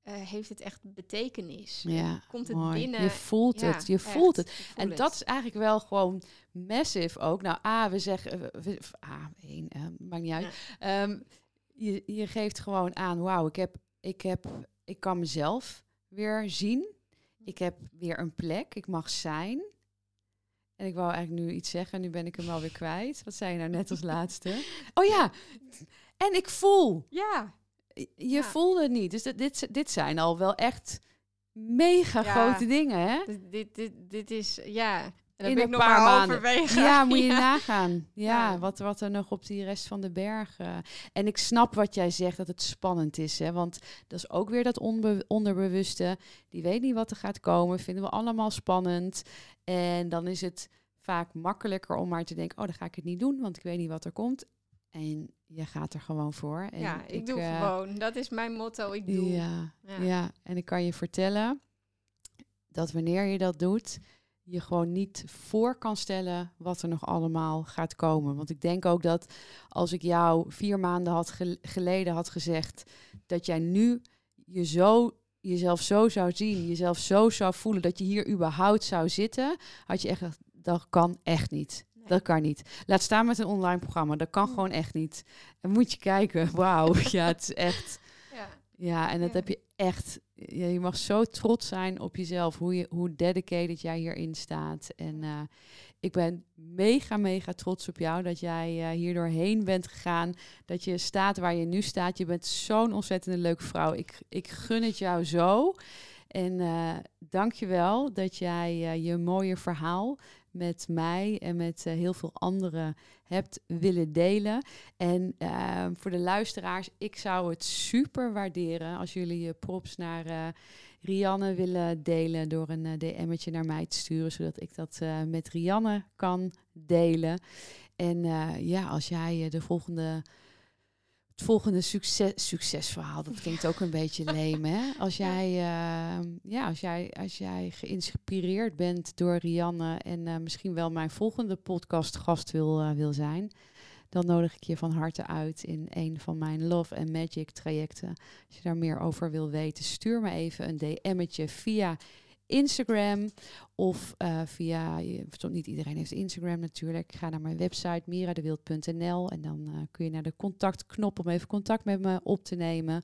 heeft het echt betekenis. Ja, Komt het mooi. binnen? Je voelt Ja, het, je echt, voelt het. En het. dat is eigenlijk wel gewoon massive ook. Nou, A, we zeggen, we, we- A, één, eh, maakt niet uit. Ehm, je, je geeft gewoon aan, wauw, ik heb, ik heb, ik kan mezelf weer zien. Ik heb weer een plek, ik mag zijn. En ik wou eigenlijk nu iets zeggen, nu ben ik hem alweer kwijt. Wat zei je nou net als laatste? Oh ja, en ik voel. Ja, Je Ja. voelde het niet. Dus dit, dit, dit zijn al wel echt mega Ja. grote dingen, hè? dit, dit, dit, dit is, ja. En In ben een ik nog paar maar maanden. Ja, moet je Ja. nagaan. Ja, Ja. Wat, wat er nog op die rest van de bergen. En ik snap wat jij zegt, dat het spannend is. Hè? Want dat is ook weer dat onderbewuste. Die weet niet wat er gaat komen. Vinden we allemaal spannend. En dan is het vaak makkelijker om maar te denken... oh, dan ga ik het niet doen, want ik weet niet wat er komt. En je gaat er gewoon voor. En ja, ik, doe eh, gewoon. Dat is mijn motto, ik doe. Ja, Ja. ja. en ik kan je vertellen dat wanneer je dat doet, je gewoon niet voor kan stellen wat er nog allemaal gaat komen. Want ik denk ook dat als ik jou vier maanden had gel- geleden had gezegd dat jij nu je zo, jezelf zo zou zien, jezelf zo zou voelen dat je hier überhaupt zou zitten, had je echt gedacht, dat kan echt niet. Nee. Dat kan niet. Laat staan met een online programma. Dat kan Mm. gewoon echt niet. En moet je kijken. Wauw. Ja, het is echt. Ja. Ja, en dat Ja. heb je echt. Je mag zo trots zijn op jezelf, hoe, je, hoe dedicated jij hierin staat. En eh, ik ben mega, mega trots op jou dat jij eh, hier doorheen bent gegaan. Dat je staat waar je nu staat. Je bent zo'n ontzettende leuke vrouw. Ik, ik gun het jou zo. En eh dank je wel dat jij je mooie verhaal met mij en met heel veel anderen hebt willen delen. En ehm, voor de luisteraars, ik zou het super waarderen als jullie je props naar Rianne willen delen door een DM'tje naar mij te sturen, zodat ik dat met Rianne kan delen. En ja, als jij de volgende het volgende succes, succesverhaal. Dat klinkt ook een beetje leem, hè? Als jij, uh, ja, als jij, als jij geïnspireerd bent door Rianne en uh, misschien wel mijn volgende podcastgast wil, uh, wil zijn, dan nodig ik je van harte uit in een van mijn Love and Magic trajecten. Als je daar meer over wil weten, stuur me even een DM'tje via Instagram of uh, via, niet iedereen heeft Instagram natuurlijk. Ga naar mijn website miradewild.nl en dan uh, kun je naar de contactknop om even contact met me op te nemen.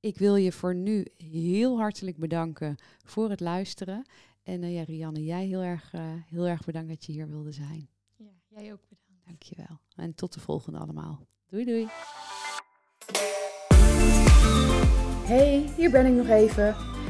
Ik wil je voor nu heel hartelijk bedanken voor het luisteren. En uh, ja, Rianne, jij heel erg, heel erg bedankt dat je hier wilde zijn. Ja, jij ook bedankt. Dankjewel. En tot de volgende allemaal. Doei doei. Hey, hier ben ik nog even.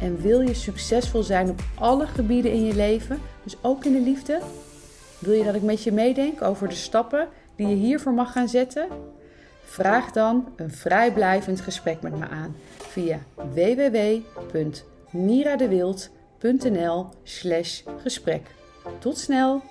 En wil je succesvol zijn op alle gebieden in je leven, dus ook in de liefde? Wil je dat ik met je meedenk over de stappen die je hiervoor mag gaan zetten? Vraag dan een vrijblijvend gesprek met me aan via www.miradewild.nl/gesprek. Tot snel!